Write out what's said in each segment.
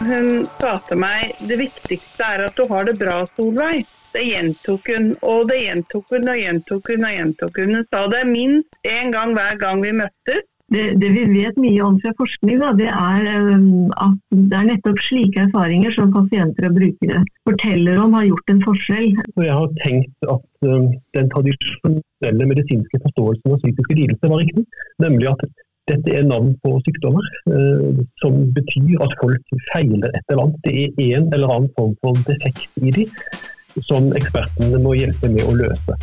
Hun sa til meg det viktigste er at du har det bra, Solveig. Det gjentok hun, og det gjentok hun og gjentok hun og gjentok hun. Hun sa det minst én gang hver gang vi møttes. Det, det, vi vet mye om fra forskning, da, det er um, at det er nettopp slike erfaringer som pasienter og brukere forteller om har gjort en forskjell. Jeg har tenkt at um, den tradisjonelle medisinske forståelsen av psykiske lidelser var riktig. Nemlig at dette er navn på sykdommer eh, som betyr at folk feiler et eller annet. Det er en eller annen form for defekt i dem som ekspertene må hjelpe med å løse.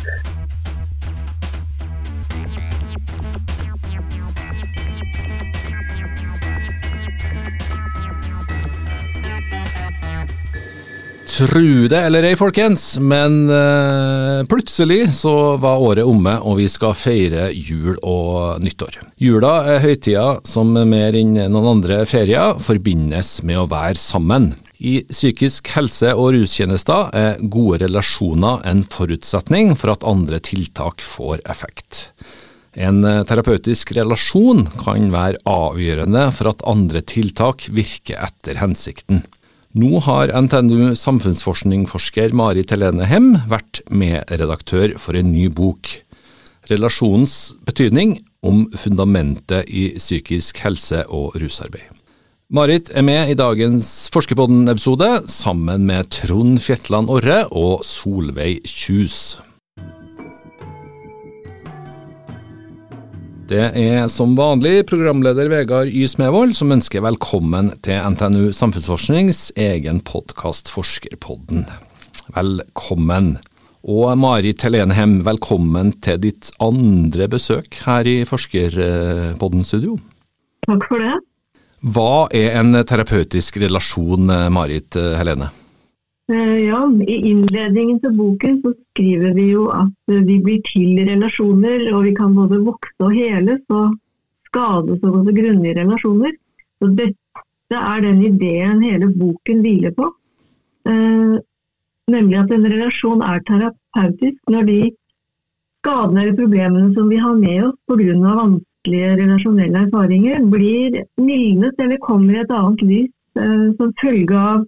Tru det eller ei, folkens, men uh, plutselig så var året omme, og vi skal feire jul og nyttår. Jula er høytida som mer enn noen andre ferier forbindes med å være sammen. I psykisk helse- og rustjenester er gode relasjoner en forutsetning for at andre tiltak får effekt. En terapeutisk relasjon kan være avgjørende for at andre tiltak virker etter hensikten. Nå har NTNU samfunnsforskningforsker Marit Helene Hem vært medredaktør for en ny bok, Relasjonens betydning om fundamentet i psykisk helse og rusarbeid. Marit er med i dagens Forskerpodden-episode sammen med Trond Fjetland Orre og Solveig Kjus. Det er som vanlig programleder Vegard Y. Smevold som ønsker velkommen til NTNU Samfunnsforsknings egen podkast Forskerpodden. Velkommen. Og Marit Helenhem, velkommen til ditt andre besøk her i Forskerpodden-studio. Takk for det. Hva er en terapeutisk relasjon, Marit Helene? Eh, ja, I innledningen til boken så skriver vi jo at eh, vi blir til i relasjoner, og vi kan både vokse og heles og skades og gå til grunne i relasjoner. Så dette er den ideen hele boken hviler på. Eh, nemlig at en relasjon er terapeutisk når de skadene eller problemene som vi har med oss pga. vanskelige relasjonelle erfaringer, blir mildnet eller kommer i et annet lys som følge av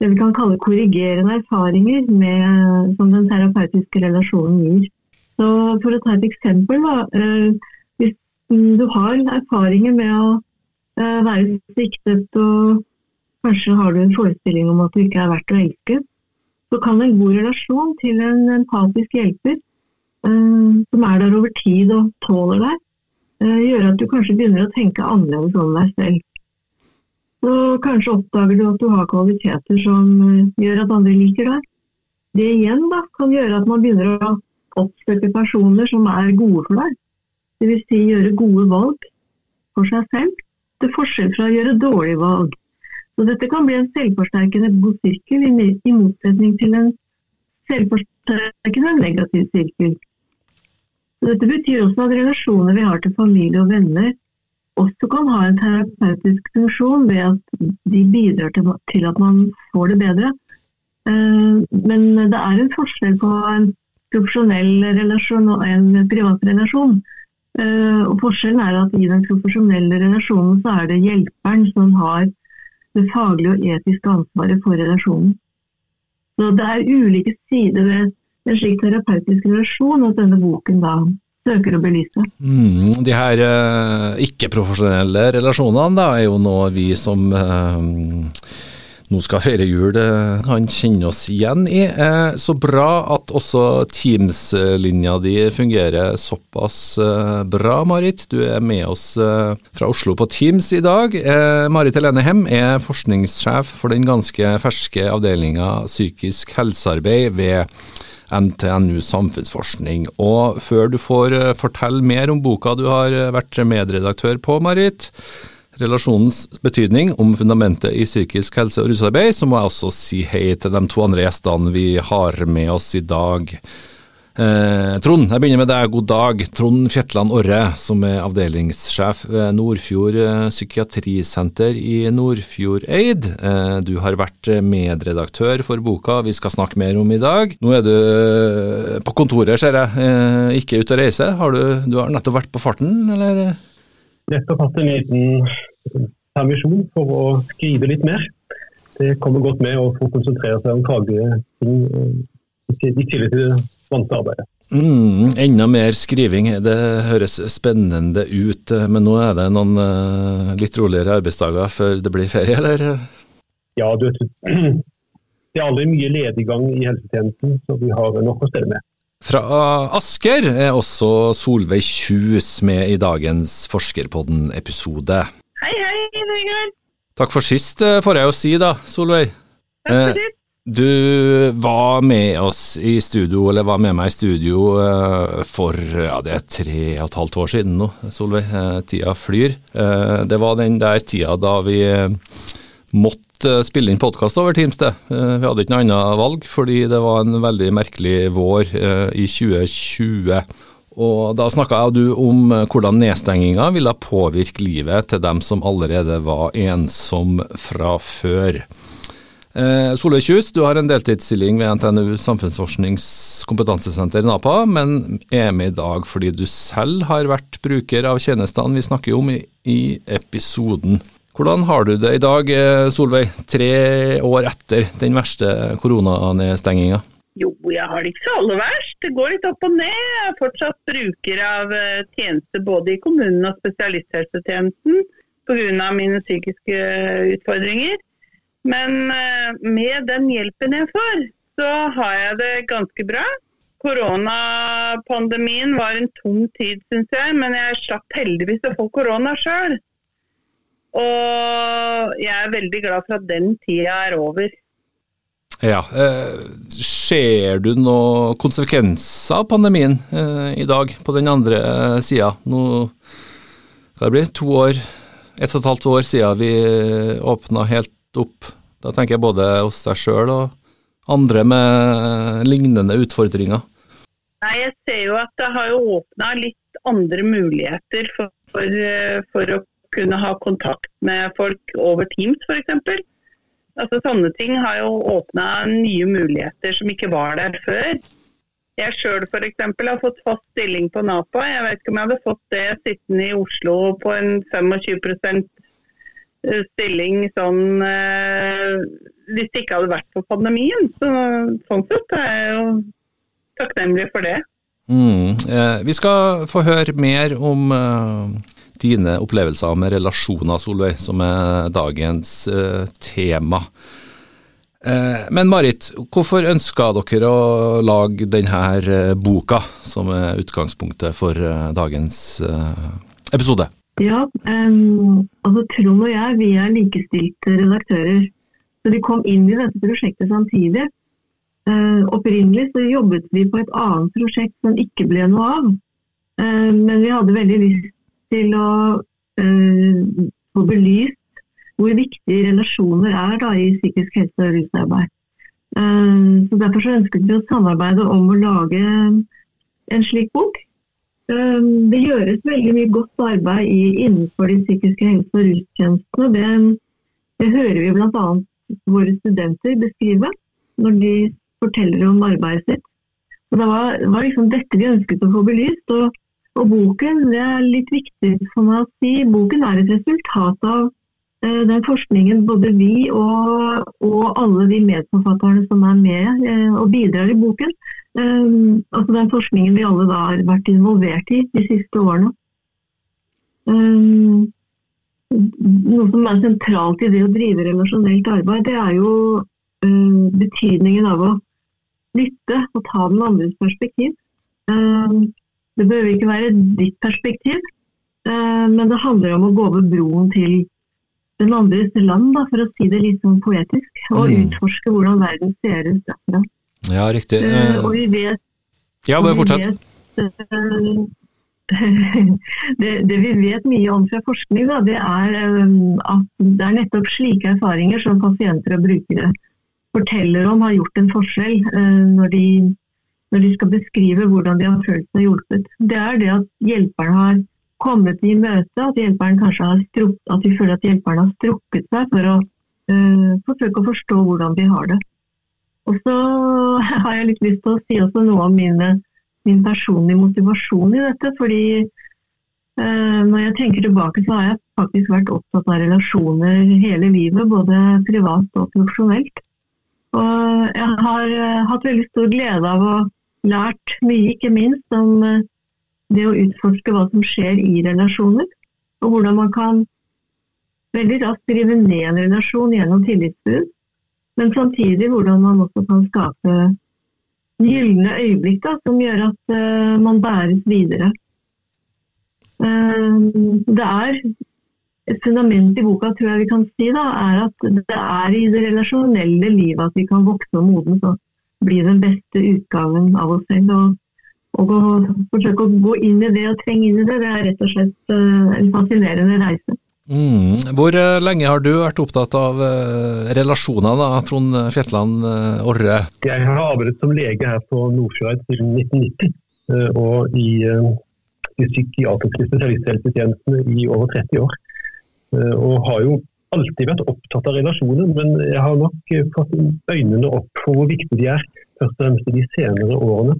det vi kan kalle korrigerende erfaringer med, som den terapeutiske relasjonen gir. Så For å ta et eksempel. Da, eh, hvis du har erfaringer med å eh, være sviktet og kanskje har du en forestilling om at du ikke er verdt å elske, så kan en god relasjon til en empatisk hjelper eh, som er der over tid og tåler deg, gjøre at du kanskje begynner å tenke annerledes om deg selv. Så kanskje oppdager du at du har kvaliteter som eh, gjør at andre liker deg. Det igjen da, kan gjøre at man begynner å oppsøke personer som er gode for deg. Dvs. Si gjøre gode valg for seg selv, til forskjell fra å gjøre dårlige valg. Så dette kan bli en selvforsterkende god sirkel, i motsetning til en selvforsterkende negativ sirkel. Så dette betyr også at relasjoner vi har til familie og venner, også kan ha en terapeutisk funksjon ved at de bidrar til at man får det bedre. Eh, men det er en forskjell på en profesjonell relasjon og en privat relasjon. Eh, og forskjellen er at i den profesjonelle relasjonen så er det hjelperen som har det faglige og etiske ansvaret for relasjonen. Så det er ulike sider ved en slik terapeutisk relasjon at denne boken da søker å belyse. Mm, de her eh, ikke-profesjonelle relasjonene da, er jo noe vi som eh, nå skal feire jul, uh, kan kjenne oss igjen i. så bra at også Teams-linja di fungerer såpass bra, Marit. Du er med oss fra Oslo på Teams i dag. Marit Helene Hem er forskningssjef for den ganske ferske avdelinga psykisk helsearbeid ved NTNU samfunnsforskning. Og før du får eh, fortelle mer om boka du har eh, vært medredaktør på, Marit, relasjonens betydning om fundamentet i psykisk helse og rusarbeid, så må jeg også si hei til de to andre gjestene vi har med oss i dag. Eh, Trond, jeg begynner med deg. God dag. Trond Fjetland Orre, som er avdelingssjef ved Nordfjord eh, psykiatrisenter i Nordfjordeid. Eh, du har vært medredaktør for boka vi skal snakke mer om i dag. Nå er du eh, på kontoret, ser jeg. Eh, ikke ute å reise. Har du, du, har nettopp vært på farten, eller? Nettopp hatt en liten permisjon for å skrive litt mer. det kommer godt med å få konsentrere seg om faglige ting i tillegg til det vante arbeidet. Mm, enda mer skriving, det høres spennende ut. Men nå er det noen uh, litt roligere arbeidsdager før det blir ferie, eller? Ja, du vet, det er aldri mye lediggang i helsetjenesten, så vi har nok å stelle med. Fra Asker er også Solveig Kjus med i dagens Forskerpodden-episode. Hei, hei, Vegard. Takk for sist, eh, får jeg jo si da, Solveig. Takk for sist. Du var med oss i studio, eller var med meg i studio uh, for ja, det er tre og et halvt år siden nå, Solveig. Uh, tida flyr. Uh, det var den der tida da vi måtte spille inn podkast over Teams. det. vi hadde ikke noe annet valg, fordi det var en veldig merkelig vår i 2020. Og Da snakka du om hvordan nedstenginga ville påvirke livet til dem som allerede var ensom fra før. Eh, Solveig Kjus, du har en deltidsstilling ved NTNU Samfunnsforsknings kompetansesenter NAPA, men er med i dag fordi du selv har vært bruker av tjenestene vi snakker om i, i episoden. Hvordan har du det i dag, eh, Solveig, tre år etter den verste koronanedstenginga? Jo, jeg har det ikke så aller verst. Det går litt opp og ned. Jeg er fortsatt bruker av eh, tjenester både i kommunen og spesialisthelsetjenesten pga. mine psykiske utfordringer. Men eh, med den hjelpen jeg får, så har jeg det ganske bra. Koronapandemien var en tung tid, syns jeg, men jeg slapp heldigvis å få korona sjøl. Og jeg er veldig glad for at den tida er over. Ja, eh, Ser du noen konsekvenser av pandemien eh, i dag, på den andre sida? Nå det bli to år, ett og et halvt år siden vi åpna helt opp. Da tenker jeg både hos seg sjøl og andre med lignende utfordringer. Nei, Jeg ser jo at det har åpna litt andre muligheter for, for, for, å kunne ha kontakt med folk over Teams f.eks. Altså, sånne ting har jo åpna nye muligheter som ikke var der før. Jeg sjøl f.eks. har fått fast stilling på NAPA. Jeg vet ikke om jeg hadde fått det sittende i Oslo på en 25 Eh, stilling sånn eh, hvis det ikke hadde vært for pandemien. Så, sånn sett er jeg jo takknemlig for det. Mm. Eh, vi skal få høre mer om eh, dine opplevelser med relasjoner, Solveig, som er dagens eh, tema. Eh, men Marit, hvorfor ønska dere å lage denne boka, som er utgangspunktet for dagens episode? Ja, um, altså Trond og jeg vi er likestilte redaktører. Så vi kom inn i dette prosjektet samtidig. Uh, opprinnelig så jobbet vi på et annet prosjekt som ikke ble noe av. Uh, men vi hadde veldig lyst til å uh, få belyst hvor viktige relasjoner er da, i psykisk helse- og rusarbeid. så Derfor så ønsket vi å samarbeide om å lage en slik bok. Ehm, det gjøres veldig mye godt arbeid innenfor de psykiske helse- og rustjenestene. Det, det hører vi bl.a. våre studenter beskrive når de forteller om arbeidet sitt. Og det var, var liksom dette vi ønsket å få belyst. Og, og, boken, det er litt viktig for meg å si, boken er et resultat av eh, den forskningen både vi og, og alle de medforfatterne som er med eh, og bidrar i boken, Um, altså den forskningen vi alle da har vært involvert i de siste årene. Um, noe som er sentralt i det å drive relasjonelt arbeid, det er jo um, betydningen av å lytte og ta den andres perspektiv. det behøver ikke være ditt perspektiv, men det handler om å gå over broen til den andres land, da, for å si det litt sånn poetisk. Og mm. utforske hvordan verden ser ut derfra. Ja, riktig. Uh, og vi vet Ja, bare fortsett. det, det, vi vet mye om fra forskning, da, det er at det er nettopp slike erfaringer som pasienter og brukere forteller om har gjort en forskjell når, de, når, de, skal beskrive hvordan de har følt seg hjulpet. Det er det at hjelperen har kommet i møte, at, hjelperen kanskje har strukket, at de føler at hjelperen har strukket seg for å uh, forsøke å forstå hvordan de har det. Og så har jeg litt lyst til å si også noe om mine, min personlige motivasjon i dette. Fordi Eh, når jeg tenker tilbake, så har jeg faktisk vært opptatt av relasjoner hele livet, både privat og profesjonelt. Og jeg har eh, hatt veldig stor glede av å lært mye, ikke minst om eh, det å utforske hva som skjer i relasjoner. Og hvordan man kan veldig raskt drive ned en relasjon gjennom tillitsbrudd. Men samtidig hvordan man også kan skape gylne øyeblikk da, som gjør at uh, man bæres videre. det er et fundament i boka tror jeg vi kan si da, er at det er i det relasjonelle livet at vi kan vokse og modnes og bli den beste utgaven av oss selv. Og, og å, forsøke å gå inn i det og trenge inn i det, det er rett og slett uh, en fascinerende reise. Mm. Hvor uh, lenge har du vært opptatt av uh, relasjoner, da, Trond Fjetland Orre? Jeg har arbeidet som lege her på Nordfjord siden 1990, og i de psykiatriske spesialisthelsetjenestene i over 30 år. Eh, og har jo alltid vært opptatt av relasjoner, men jeg har nok eh, fått øynene opp for hvor viktig de er, først og fremst i de senere årene.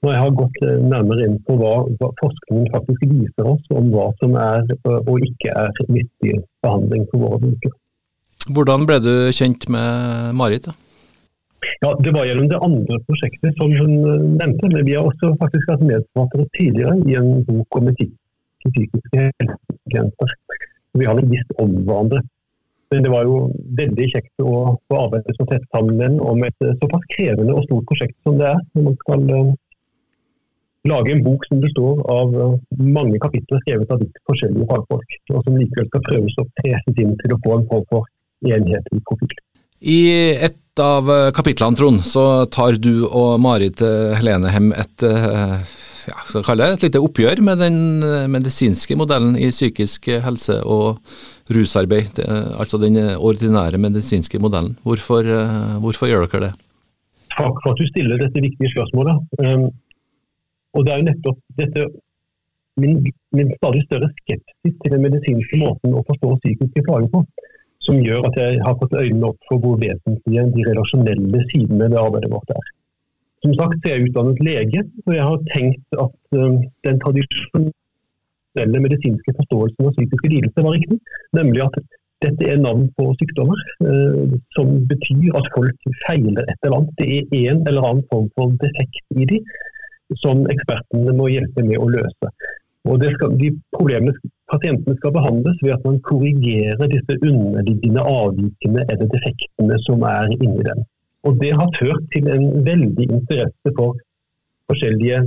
Når jeg har gått eh, nærmere inn på hva, hva forskningen faktisk viser oss om hva som er og ikke er nyttig behandling for våre brukere. Hvordan ble du kjent med Marit? da? Ja, Det var gjennom det andre prosjektet som hun nevnte. Men vi har også faktisk vært medforfattere tidligere i en bok om etikk i psykiske helsetjenester. Vi har nok visst om hverandre. Men det var jo veldig kjekt å få arbeide så tett sammen med om et eh, såpass krevende og stort prosjekt som det er. Når man skal lage en bok som består av uh, mange kapitler skrevet av litt forskjellige fagfolk, og som likevel skal prøves å preses inn til å få en form for enhetlig profil. I et av kapitlene, Trond, så tar du og Marit Helene hjem et ja, skal kalle det et lite oppgjør med den eh, medisinske modellen i psykisk helse og rusarbeid, altså den ordinære medisinske modellen. Hvorfor, eh, hvorfor, gjør dere det? Takk for at du stiller dette viktige spørsmålet. Og det er jo nettopp dette min, min, stadig større skepsis til den medisinske måten å forstå psykiske plager på, som gjør at jeg har fått øynene opp for hvor vesentlige de relasjonelle sidene ved arbeidet vårt er. Som sagt er jeg utdannet lege, og jeg har tenkt at uh, den tradisjonelle medisinske forståelsen av psykiske lidelser var riktig. Nemlig at dette er navn på sykdommer, uh, som betyr at folk feiler et eller annet. Det er en eller annen form for defekt i dem som ekspertene må hjelpe med å løse. Og skal, de problemene Pasientene skal behandles ved at man korrigerer disse underliggende avvikene eller defektene som er inni dem. Og Det har ført til en veldig interesse for forskjellige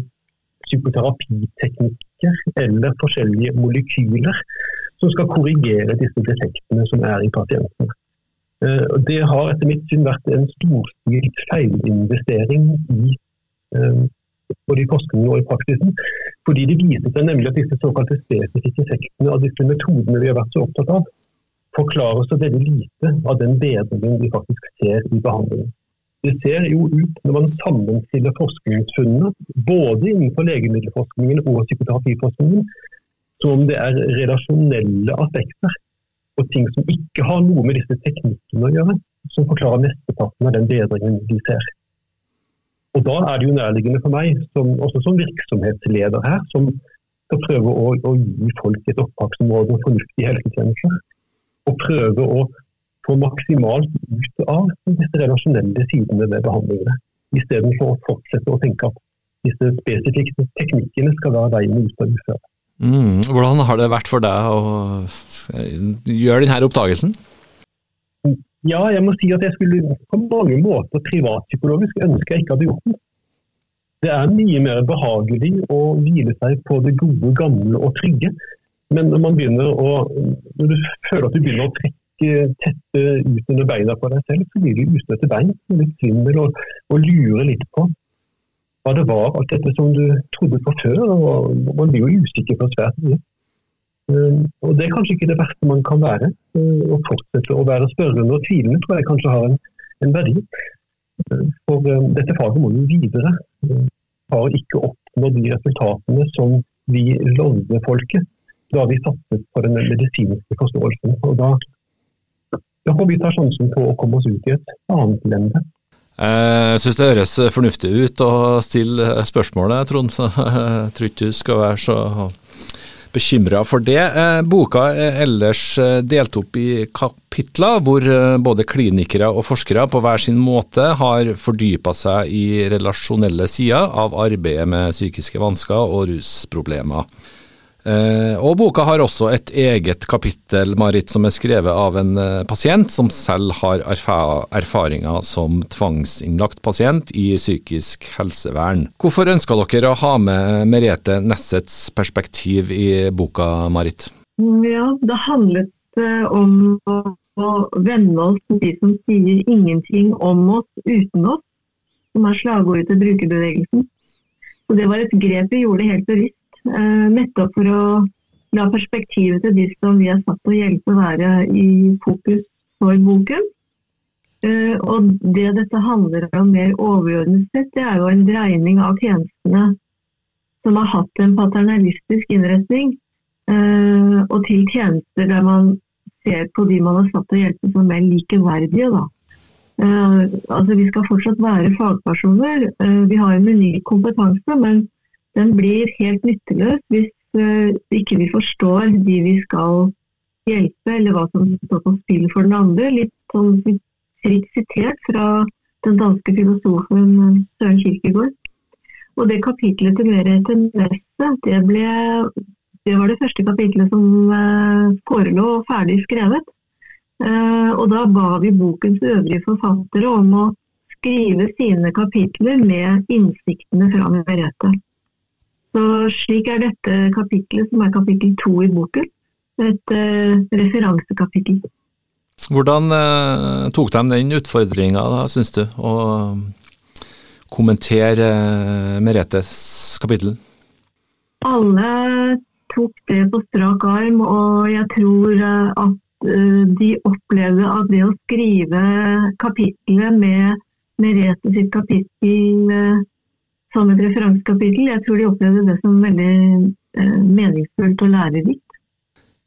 psykoterapiteknikker eller forskjellige molekyler som skal korrigere disse defektene som er i pasientene. Eh, det har etter mitt syn vært en storstilt feilinvestering i eh, både i forskningen og i praksisen. Fordi det viser seg nemlig at disse såkalte spesifikke effektene av disse metodene vi har vært så opptatt av, forklarer så veldig lite av den bedringen vi faktisk ser i behandlingen. Det ser jo ut, når man sammenstiller forskningsfunnene, både innenfor legemiddelforskningen og psykoterapiforskningen, som det er relasjonelle aspekter og ting som ikke har noe med disse teknikkene å gjøre, som forklarer mesteparten av den bedringen vi ser. Og Da er det jo nærliggende for meg, som, også som virksomhetsleder her, som skal prøve å, å gi folk et opptaksområde og fornuftige helsetjenester, og prøve å få maksimalt ut av disse relasjonelle sidene ved behandlingene. Istedenfor å fortsette å tenke at disse spesifikke teknikkene skal være veien ut av uføret. Mm, hvordan har det vært for deg å gjøre denne oppdagelsen? Ja, jeg må si at jeg skulle på mange måter privatpsykologisk ønske jeg ikke hadde gjort den. Det er mye mer behagelig å hvile seg på det gode, gamle og trygge. Men når man begynner å, når du føler at du begynner å trekke tette ut under beina på deg selv, så blir du ustøtte bein. Litt svimmel og, og lurer litt på hva det var, alt dette som du trodde på før. og Man blir jo usikker på svært mye. Um, og Det er kanskje ikke det verste man kan være. Uh, å fortsette å være spørrende og tvilende tror jeg kanskje har en, en verdi. Uh, for dette faget må jo videre. Har ikke oppnådd de resultatene som vi lovde folket da vi satset på den medisinske forståelsen. Og da da får vi ta sjansen på å komme oss ut i et annet lende. Jeg syns det høres fornuftig ut å stille spørsmålet, Trond, så jeg tror ikke du skal være så bekymra for det. Eh, boka er ellers eh, delt opp i kapitler, hvor eh, både klinikere og forskere på hver sin måte har fordypa seg i relasjonelle sider av arbeidet med psykiske vansker og rusproblemer. Eh, og boka har også et eget kapittel, Marit, som er skrevet av en eh, pasient som selv har erfaringer som tvangsinnlagt pasient i psykisk helsevern. Hvorfor ønska dere å ha med Merete Nessets perspektiv i boka, Marit? Ja, det handlet eh, om å vende oss til de som sier ingenting om oss uten oss, som er slagordet til brukerbevegelsen. Så Det var et grep vi gjorde helt bevisst nettopp for å la perspektivet til de som vi er satt til å hjelpe, være i fokus for boken. Eh, og det dette handler om mer overordnet sett, det er jo en dreining av tjenestene som har hatt en paternalistisk innretning, eh, og til tjenester der man ser på de man har satt til å hjelpe som mer likeverdige. Da. altså Vi skal fortsatt være fagpersoner. vi har en unik kompetanse, men den blir helt nytteløs hvis uh, ikke vi forstår de vi skal hjelpe, eller hva som står på spill for den andre. Litt sånn fritt sitert fra den danske filosofen eh, Søren Kirkegård. Og det kapitlet til Merete Nesse, det, ble, det var det første kapitlet som uh, forelå ferdig skrevet. Uh, og da ba vi bokens øvrige forfattere om å skrive sine kapitler med innsiktene fra Merete. Så slik er dette kapitlet, som er kapittel to i boken, et uh, referansekapittel. Hvordan uh, tok de den utfordringa, syns du, å kommentere uh, Meretes kapittel? Alle tok det på strak arm, og jeg tror at de opplevde at det å skrive kapitlet med Merete sitt kapittel som et referansekapittel. Jeg tror de opplevde det som veldig eh, meningsfullt og lærerikt.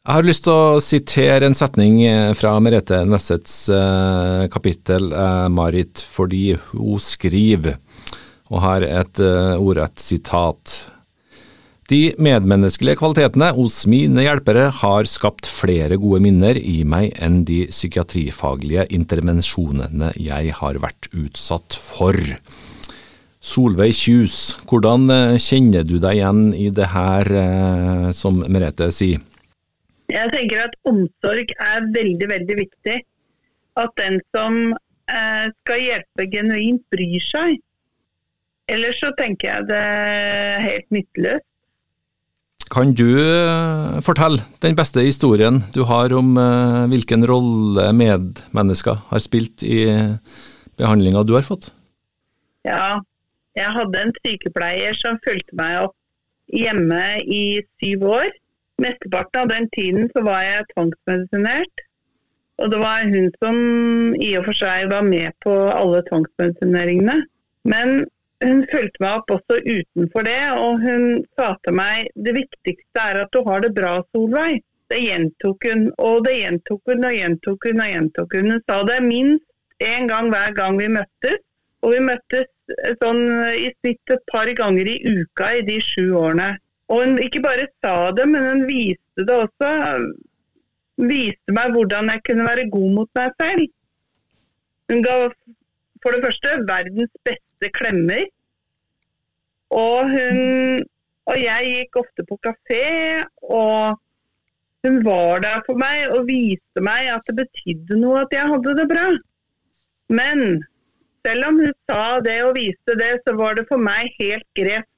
Jeg har lyst til å sitere en setning eh, fra Merete Nessets eh, kapittel, Marit, fordi hun skriver, og her et ordrett sitat. De medmenneskelige kvalitetene hos mine hjelpere har skapt flere gode minner i meg enn de psykiatrifaglige intervensjonene jeg har vært utsatt for. Solveig Kjus, hvordan eh, kjenner du deg igjen i det her eh, som Merete sier? Jeg tenker at omsorg er veldig, veldig viktig. At den som eh, skal hjelpe genuint, bryr seg. Ellers så tenker jeg det er helt nytteløst. Kan du fortelle den beste historien du har om hvilken rolle medmennesker har spilt i behandlinga du har fått? Ja, jeg hadde en sykepleier som fulgte meg opp hjemme i syv år. Mesteparten av den tiden så var jeg tvangsmedisinert. Og det var hun som i og for seg var med på alle tvangsmedisineringene. Men hun fulgte meg opp også utenfor det, og hun sa til meg det viktigste er at du har det bra, Solveig. Det gjentok hun, og det gjentok hun og gjentok hun og gjentok hun. Hun sa det minst én gang hver gang vi møttes. Og vi møttes sånn i snitt et par ganger i uka i de sju årene. Og hun ikke bare sa det, men hun viste det også. Hun viste meg hvordan jeg kunne være god mot meg selv. Hun ga for det første verdens beste klemmer. Og hun og jeg gikk ofte på kafé, og hun var der for meg og viste meg at det betydde noe at jeg hadde det bra. Men selv om hun sa det og viste det, så var det for meg helt greit.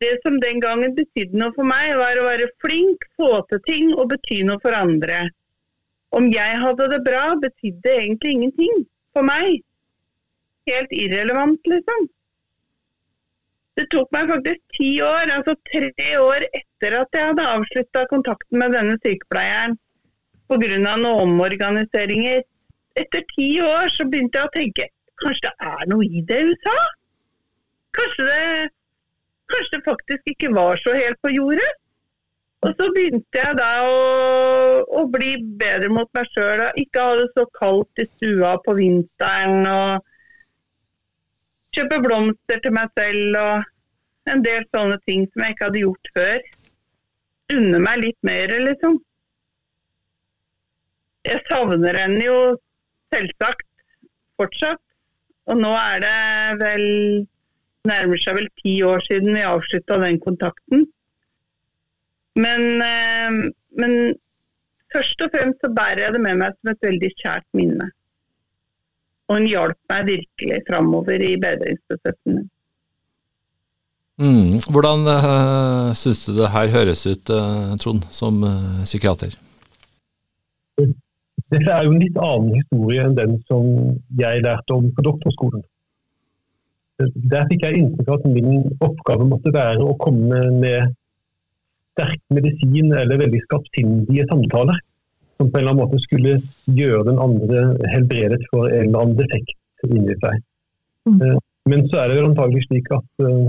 Det som den gangen betydde noe for meg, var å være flink, få til ting og bety noe for andre. Om jeg hadde det bra, betydde egentlig ingenting for meg. Helt irrelevant, liksom. Det tok meg faktisk ti år, altså tre år etter at jeg hadde avslutta kontakten med denne sykepleieren pga. noen omorganiseringer. Etter ti år så begynte jeg å tenke Kanskje det er noe i det USA? Kanskje det, kanskje det faktisk ikke var så helt på jordet? Og så begynte jeg da å, å bli bedre mot meg sjøl. Ikke ha det så kaldt i stua på vinteren. Og kjøpe blomster til meg selv og en del sånne ting som jeg ikke hadde gjort før. unne meg litt mer, liksom. Jeg savner henne jo selvsagt fortsatt. Og nå er det vel nærmer seg vel ti år siden vi avslutta den kontakten. Men, eh, men, først og fremst så bærer jeg det med meg som et veldig kjært minne. Og hun hjalp meg virkelig framover i bedringsprosessen. Mm. Hvordan uh, syns du det her høres ut, uh, Trond, som uh, psykiater? Dette er jo en litt annen historie enn den som jeg lærte om på doktorskolen. Der fikk jeg inntrykk av at min oppgave måtte være å komme med sterk medisin eller veldig skarpsindige samtaler. Som på en eller annen måte skulle gjøre den andre helbredet for en eller annen defekt inni seg. Mm. Men så er det vel antagelig slik at uh,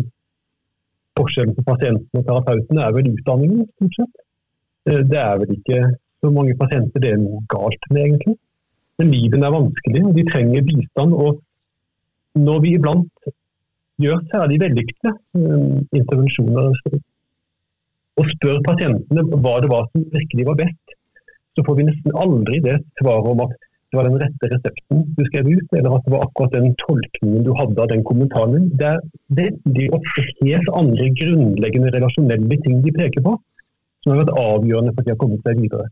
forskjellen på pasienten og terapeuten er vel utdanningen, stort sett. Uh, det er vel ikke så mange pasienter det er noe galt med, egentlig. Men livene er vanskelig, og de trenger bistand. og når vi iblant gjør særlig vellykkede um, intervensjoner og spør pasientene hva det var som virkelig var best, så får vi nesten aldri det svaret om at det var den rette resepten du skrev ut, eller at det var akkurat den tolkningen du hadde av den kommentaren. Det er veldig ofte helt andre grunnleggende relasjonelle ting de peker på, som har vært avgjørende for at de har kommet seg videre.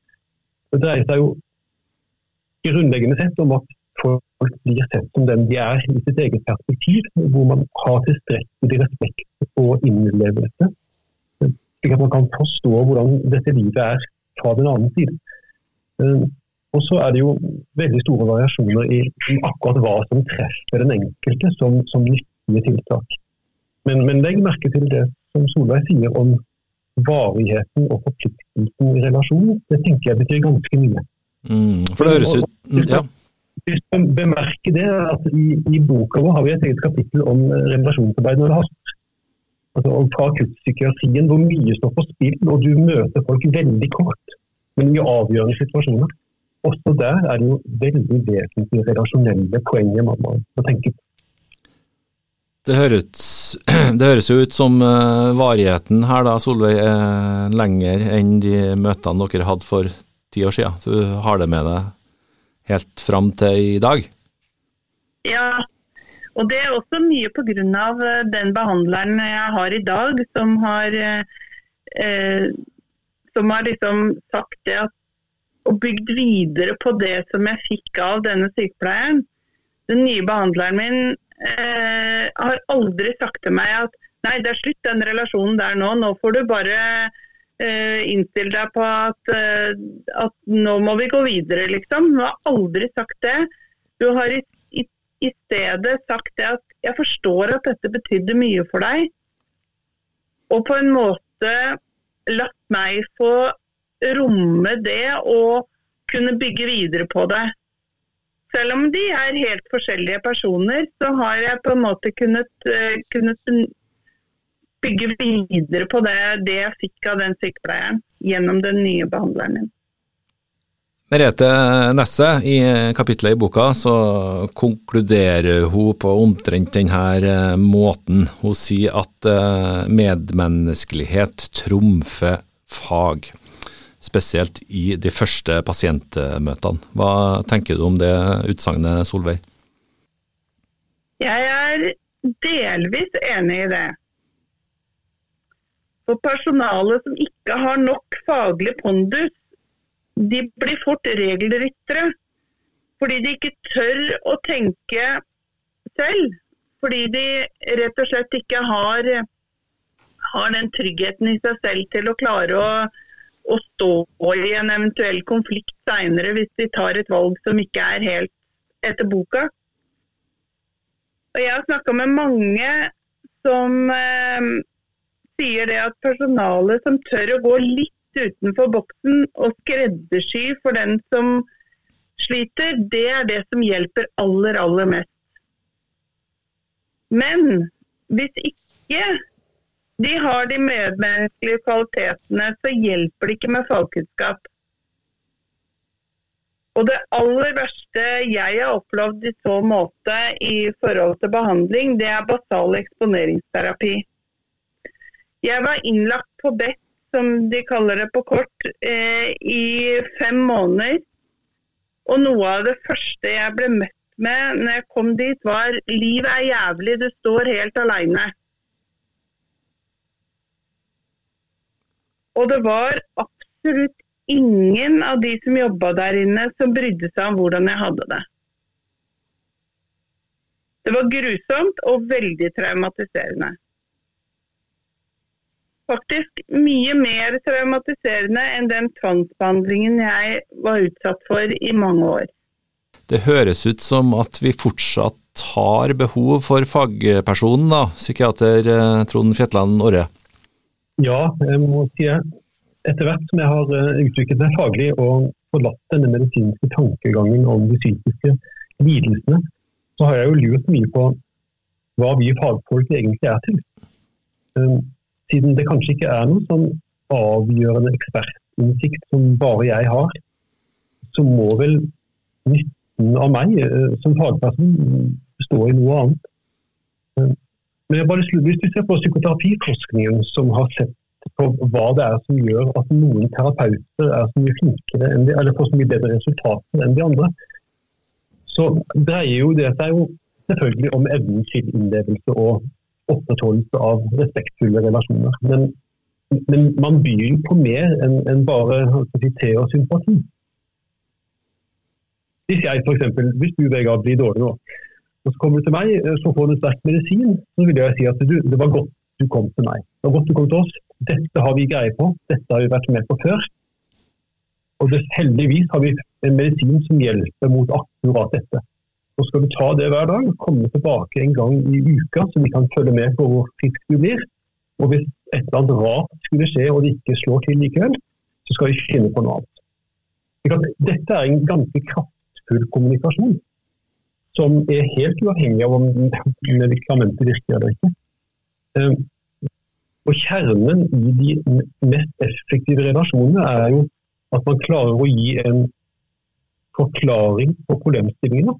Det dreier seg jo grunnleggende sett om at folk blir sett som den de er i sitt eget perspektiv, hvor man har tilstrekkelig respekt og innlevelse. Slik at man kan forstå hvordan dette livet er fra den annen side. Eh, og så er det jo veldig store variasjoner i akkurat hva som treffer den enkelte som, som nyttige tiltak. Men, men legg merke til det som Solveig sier om varigheten og forpliktelsen i relasjonen. Det tenker jeg betyr ganske mye. Mm, for det høres ut ja bemerker det at i, i, boka vår har vi et eget kapittel om eh, relasjonsarbeid når det haster. Altså, fra akuttpsykiatrien hvor mye står på spill, og du møter folk veldig kort, men i avgjørende situasjoner. Også der er det jo veldig vesentlige relasjonelle poenger man må tenke på. Det høres, det høres, jo ut som uh, varigheten her da, Solveig, er lenger enn de møtene dere hadde for ti år siden. Du har det med deg helt fram til i dag? Ja, og det er også mye pga. Eh, den behandleren jeg har i dag, som har, eh, som har liksom sagt det at og bygd videre på det som jeg fikk av denne sykepleieren. Den nye behandleren min eh, har aldri sagt til meg at nei, det er slutt den relasjonen der nå, nå får du bare eh, innstille deg på at, uh, at, nå må vi gå videre, liksom. Du har aldri sagt det. Du har i, i, i, stedet sagt det at jeg forstår at dette betydde mye for deg, og på en måte latt meg få romme det og kunne bygge videre på det. Selv om de er helt forskjellige personer, så har jeg på en måte kunnet, uh, kunnet bygge videre på det, det jeg fikk av den sykepleieren gjennom den nye behandleren min. Merete Nesse, i kapittelet i boka så konkluderer hun på omtrent denne eh, måten. Hun sier at eh, medmenneskelighet trumfer fag, spesielt i de første pasientmøtene. Hva tenker du om det utsagnet, Solveig? Jeg er delvis enig i det. For personalet som ikke har nok faglig pondus, de blir fort regelryttere. Fordi de ikke tør å tenke selv. Fordi de rett og slett ikke har, har den tryggheten i seg selv til å klare å, å stå i en eventuell konflikt seinere hvis de tar et valg som ikke er helt etter boka. Og jeg har snakka med mange som eh, sier det at personalet som tør å gå litt utenfor boksen og skreddersy for den som sliter, det er det som hjelper aller, aller mest. Men hvis ikke de har de medmenneskelige kvalitetene, så hjelper det ikke med fagkunnskap. Og det aller verste jeg har opplevd i så måte i forhold til behandling, det er basal eksponeringsterapi. Jeg var innlagt på BET, som de kaller det på kort, eh, i fem måneder. Og noe av det første jeg ble møtt med når jeg kom dit, var livet er jævlig, du står helt aleine. Og det var absolutt ingen av de som jobba der inne som brydde seg om hvordan jeg hadde det. Det var grusomt og veldig traumatiserende. Faktisk mye mer traumatiserende enn den tvangsbehandlingen jeg var utsatt for i mange år. Det høres ut som at vi fortsatt har behov for fagpersonen, da, psykiater eh, Trond Fjetland Orre? Ja, jeg må si. Etter hvert som jeg har eh, utviklet meg faglig og forlatt denne medisinske tankegangen om de psykiske lidelsene, så har jeg jo lurt mye på hva vi fagfolk egentlig er til. Eh, siden det kanskje ikke er noe sånn avgjørende ekspertinnsikt som bare jeg har, så må vel nytten av meg eh, som fagperson bestå i noe annet. Men jeg bare Hvis du ser på psykoterapiforskningen, som har sett på hva det er som gjør at noen terapeuter er så mye flinkere de, eller får så mye bedre resultater enn de andre, så dreier jo det seg jo selvfølgelig om evnen til innlevelse og opprettholdelse av respektfulle relasjoner. Men, men man byr jo på mer enn en bare te og sympati. Hvis jeg eksempel, hvis du Vegard blir dårlig nå, og så kommer du til meg, eh, så får du sterk medisin, så vil jeg si at du, det var godt du kom til meg. Det var godt du kom til oss. Dette har vi greie på, dette har vi vært med på før. Og det, heldigvis har vi en medisin som hjelper mot akkurat dette. Og skal du ta det hver dag, komme tilbake en gang i uka, så vi kan følge med på hvor frisk du blir. Og hvis et eller annet rart skulle skje og det ikke slår til likevel, så skal vi finne på noe annet. Dette er en ganske kraftfull kommunikasjon. Som er helt uavhengig av om medikamentet virker eller ikke. Ehm, og Kjernen i de mest effektive relasjonene er jo at man klarer å gi en forklaring på problemstillingene.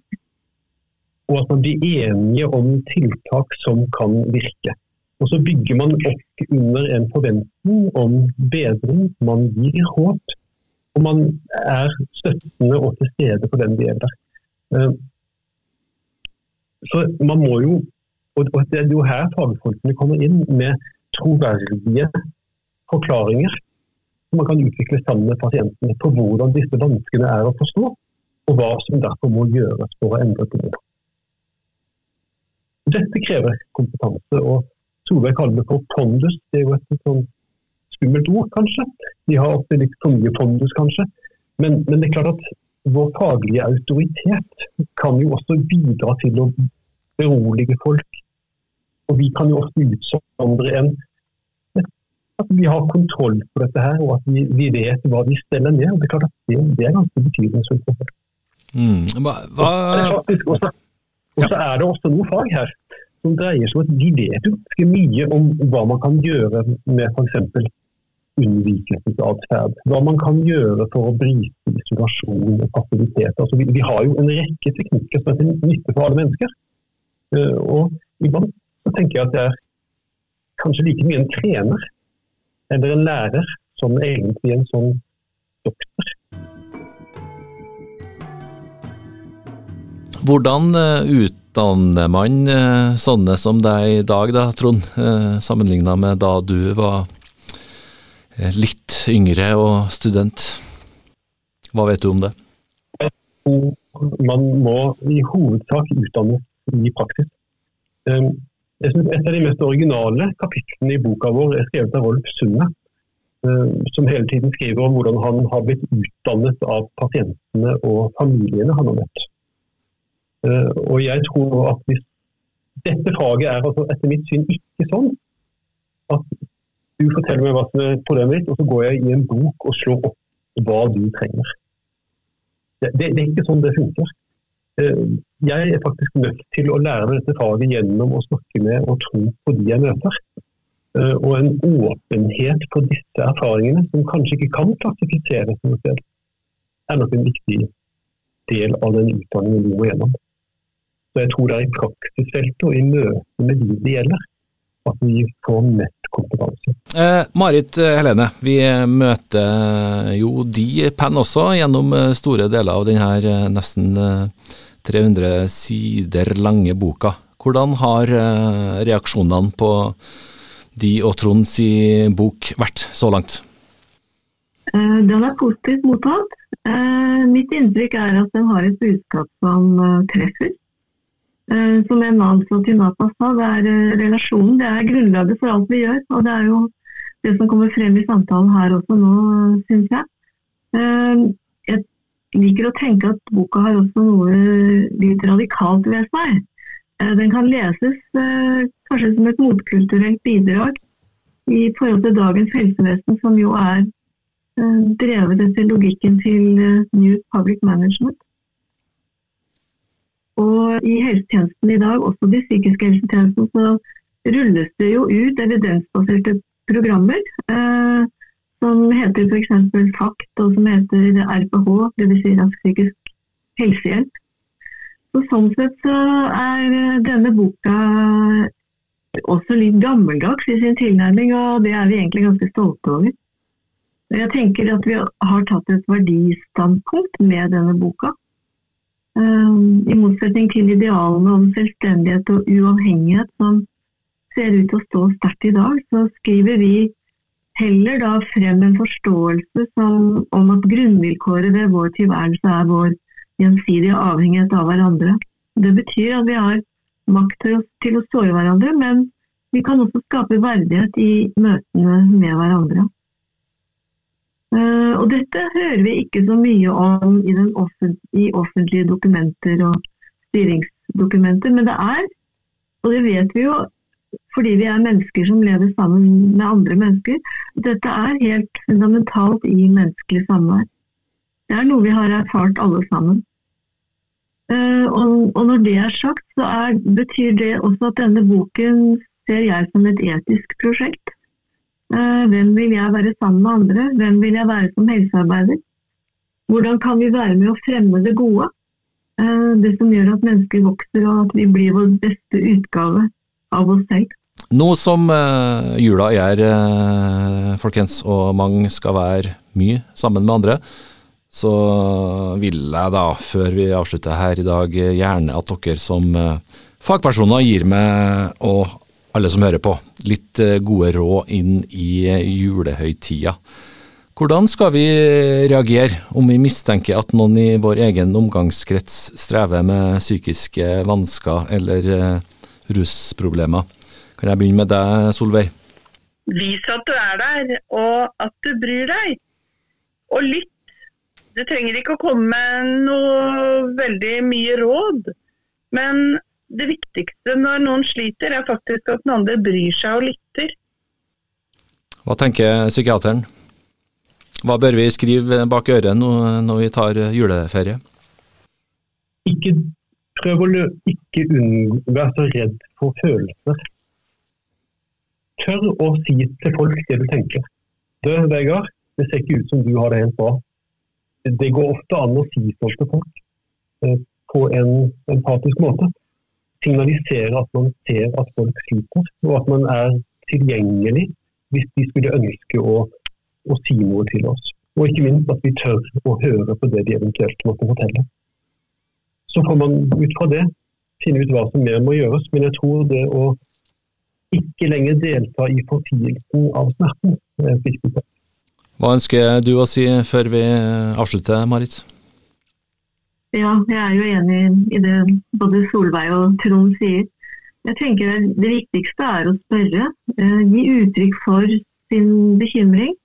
Og at man blir enige om tiltak som kan virke. Og så bygger man opp under en forventning om bedring. Man gir håp. Og man er støttende og til stede for den det gjelder. Så man må jo, og det er jo her fagfolkene kommer inn med troverdige forklaringer som man kan utvikle sammen med pasientene på hvordan disse vanskene er å forstå, og hva som derfor må gjøres for å endre på det. Dette krever kompetanse, og Solveig kaller det for pondus. Det er jo et sånn skummelt ord, kanskje. De har ofte litt for mye pondus, kanskje. Men, men, det er klart at vår faglige autoritet kan jo også bidra til å berolige folk. Og vi kan jo ofte utsondre en at vi har kontroll på dette her, og at vi, vi vet hva vi steller ned. og Det er klart at det, det er ganske betydningsfullt. Mm. Hva, hva... Og så er det også noe fag her som dreier seg om at vi vet jo ganske mye om hva man kan gjøre med f.eks unnvikelsesatferd. Hva man kan gjøre for å bryte isolasjon og passivitet. Altså, vi, vi, har jo en rekke teknikker som er til nytte for alle mennesker. Uh, og iblant så tenker jeg at det er kanskje like mye en trener eller en lærer som egentlig en sånn doktor. Hvordan uh, utdanner man uh, sånne som deg i dag, da, Trond, sammenligna med da du var Eh, litt yngre og student. Hva vet du om det? Man må i hovedsak utdannes i praksis. Ehm, jeg synes Et av de mest originale kapitlene i boka vår er skrevet av Rolf Sunde. Ehm, som hele tiden skriver om hvordan han har blitt utdannet av pasientene og familiene han har møtt. Ehm, og jeg tror at hvis Dette faget er altså etter mitt syn ikke sånn at du forteller meg hva som er problemet ditt, og så går jeg i en bok og slår opp hva du trenger. Det, det, det er ikke sånn det funker. Eh, jeg er faktisk nødt til å lære dette faget gjennom å snakke med og tro på de jeg møter. Eh, og en åpenhet på disse erfaringene, som kanskje ikke kan klassifiseres noe sted, er nok en viktig del av den utdanningen vi må gjennom. Så jeg tror det er i praksisfeltet og i møte med de det gjelder, at vi får mest kompetanse. Eh, Marit eh, Helene, vi møter jo de penn også gjennom eh, store deler av denne nesten 300 sider lange boka. Hvordan har reaksjonene på de og Tronds bok vært så langt? Den er positivt mottatt. Mitt inntrykk er at den har et budskap som treffer. Som en mann som Tinapa sa, det er relasjonen. Det er grunnlaget for alt vi gjør. Og det er jo det som kommer frem i samtalen her også nå, syns jeg. Ehm, jeg liker å tenke at boka har også noe litt radikalt ved seg. Eh, den kan leses eh, kanskje som et motkulturelt bidrag i forhold til dagens helsevesen, som jo er eh, drevet etter logikken til New Public Management. Og i helsetjenesten i dag, også de psykiske helsetjenesten, så rulles det jo ut evidensbaserte programmer. Eh, som heter f.eks. FACT, og som heter RPH, dvs. Si psykisk helsehjelp. Så sånn sett så er eh, denne boka også litt gammeldags i sin tilnærming, og det er vi egentlig ganske stolte over. Jeg tenker at vi har tatt et verdistandpunkt med denne boka. Um, I motsetning til idealene om selvstendighet og uavhengighet som ser ut til å stå sterkt i dag, så skriver vi heller da frem en forståelse som, om at grunnvilkåret ved vår tilværelse er vår gjensidige avhengighet av hverandre. Det betyr at vi har makt til å, til å såre hverandre, men vi kan også skape verdighet i møtene med hverandre. Uh, og dette hører vi ikke så mye om i, offentlige, i offentlige dokumenter og styringsdokumenter, men det er, og det vet vi jo, fordi vi er mennesker som lever sammen med andre mennesker. Dette er helt fundamentalt i menneskelig samvær. Det er noe vi har erfart alle sammen. Uh, og, når det er sagt, så er, betyr det også at denne boken ser jeg som et etisk prosjekt. Uh, hvem vil jeg være sammen med andre? Hvem vil jeg være som helsearbeider? Hvordan kan vi være med å fremme det gode? Uh, det som gjør at mennesker vokser og at vi blir vår beste utgave. Nå som uh, jula er, uh, folkens, og mange skal være mye sammen med andre, så vil jeg da, før vi avslutter her i dag, gjerne at dere som uh, fagpersoner gir meg, og alle som hører på, litt gode råd inn i julehøytida. Hvordan skal vi reagere om vi mistenker at noen i vår egen omgangskrets strever med psykiske vansker eller rusproblemer. Kan jeg begynne med deg, Solveig? Vis at du er der, og at du bryr deg. Og lytt. Du trenger ikke å komme med noe veldig mye råd. Men det viktigste når noen sliter, er faktisk at den andre bryr seg og lytter. Hva tenker psykiateren? Hva bør vi skrive bak øret når vi tar juleferie? Ikke prøv å ikke være så redd for følelser. Tør å si til folk det du tenker. Du, Vegard, det ser ikke ut som du har det helt bra. Det går ofte an å si sånt til folk eh, på en empatisk måte. Signalisere at man ser at folk sliter, og at man er tilgjengelig hvis de skulle ønske å, å si noe til oss. Og ikke minst at vi tør å høre på det de eventuelt måtte fortelle. Så får man ut fra det finne ut hva som mer må gjøres. Men jeg tror det å ikke lenger delta i fortielsen av smerten er viktig. Hva ønsker du å si før vi avslutter, Marit? Ja, jeg er jo enig i det både Solveig og Trond sier. Jeg tenker Det viktigste er å spørre, eh, gi uttrykk for sin bekymring.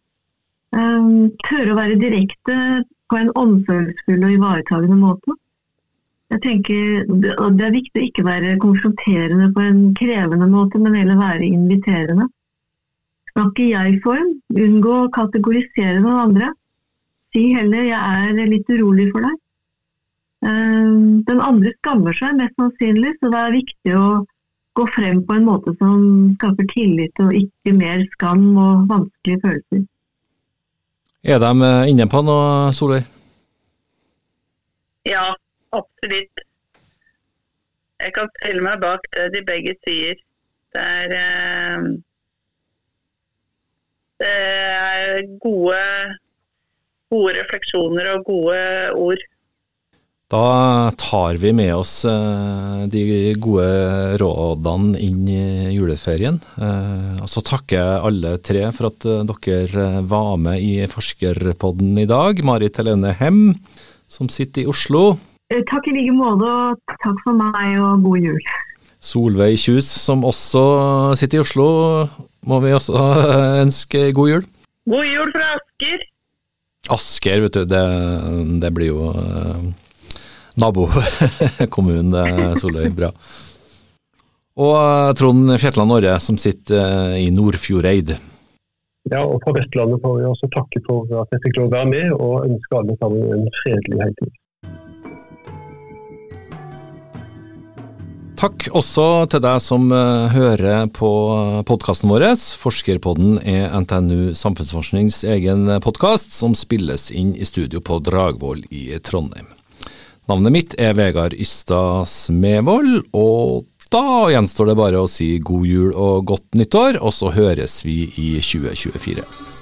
Eh, tørre å være direkte på en omsorgsfull og ivaretagende måte. Jeg tenker, Det er viktig å ikke være konfronterende på en krevende måte, men heller være inviterende. Snakk i jeg-form. Unngå å kategorisere noen andre. Si heller 'jeg er litt urolig for deg'. Ehm, den andre skammer seg mest sannsynlig, så det er viktig å gå frem på en måte som skaper tillit og ikke mer skam og vanskelige følelser. Er de inne på noe, Solveig? Ja, Absolutt. Jeg kan stille meg bak det de begge sier. Det er eh, Det er gode, gode refleksjoner og gode ord. Da tar vi med oss eh, de gode rådene inn i juleferien. Eh, og så takker jeg alle tre for at eh, dere var med i Forskerpodden i dag. Marit Helene Hem, som sitter i Oslo. Takk i like måte, og takk for meg, og god jul. Solveig Kjus, som også sitter i Oslo, må vi også ønske god jul. God jul fra Asker. Asker, vet du, det, det blir jo nabokommunen Soløy. Bra. Og eh, Trond Fjetland Aare, som sitter eh, i Nordfjordeid. Ja, og Fra Vestlandet får vi også takke for at jeg fikk lov å være med, og ønske alle sammen en fredelig heltid. Takk også til deg som uh, hører på podkasten vår. Forskerpodden er NTNU Samfunnsforsknings egen podkast, som spilles inn i studio på Dragvoll i Trondheim. Navnet mitt er Vegard Ystad Smevold, og da gjenstår det bare å si god jul og godt nyttår, og så høres vi i 2024.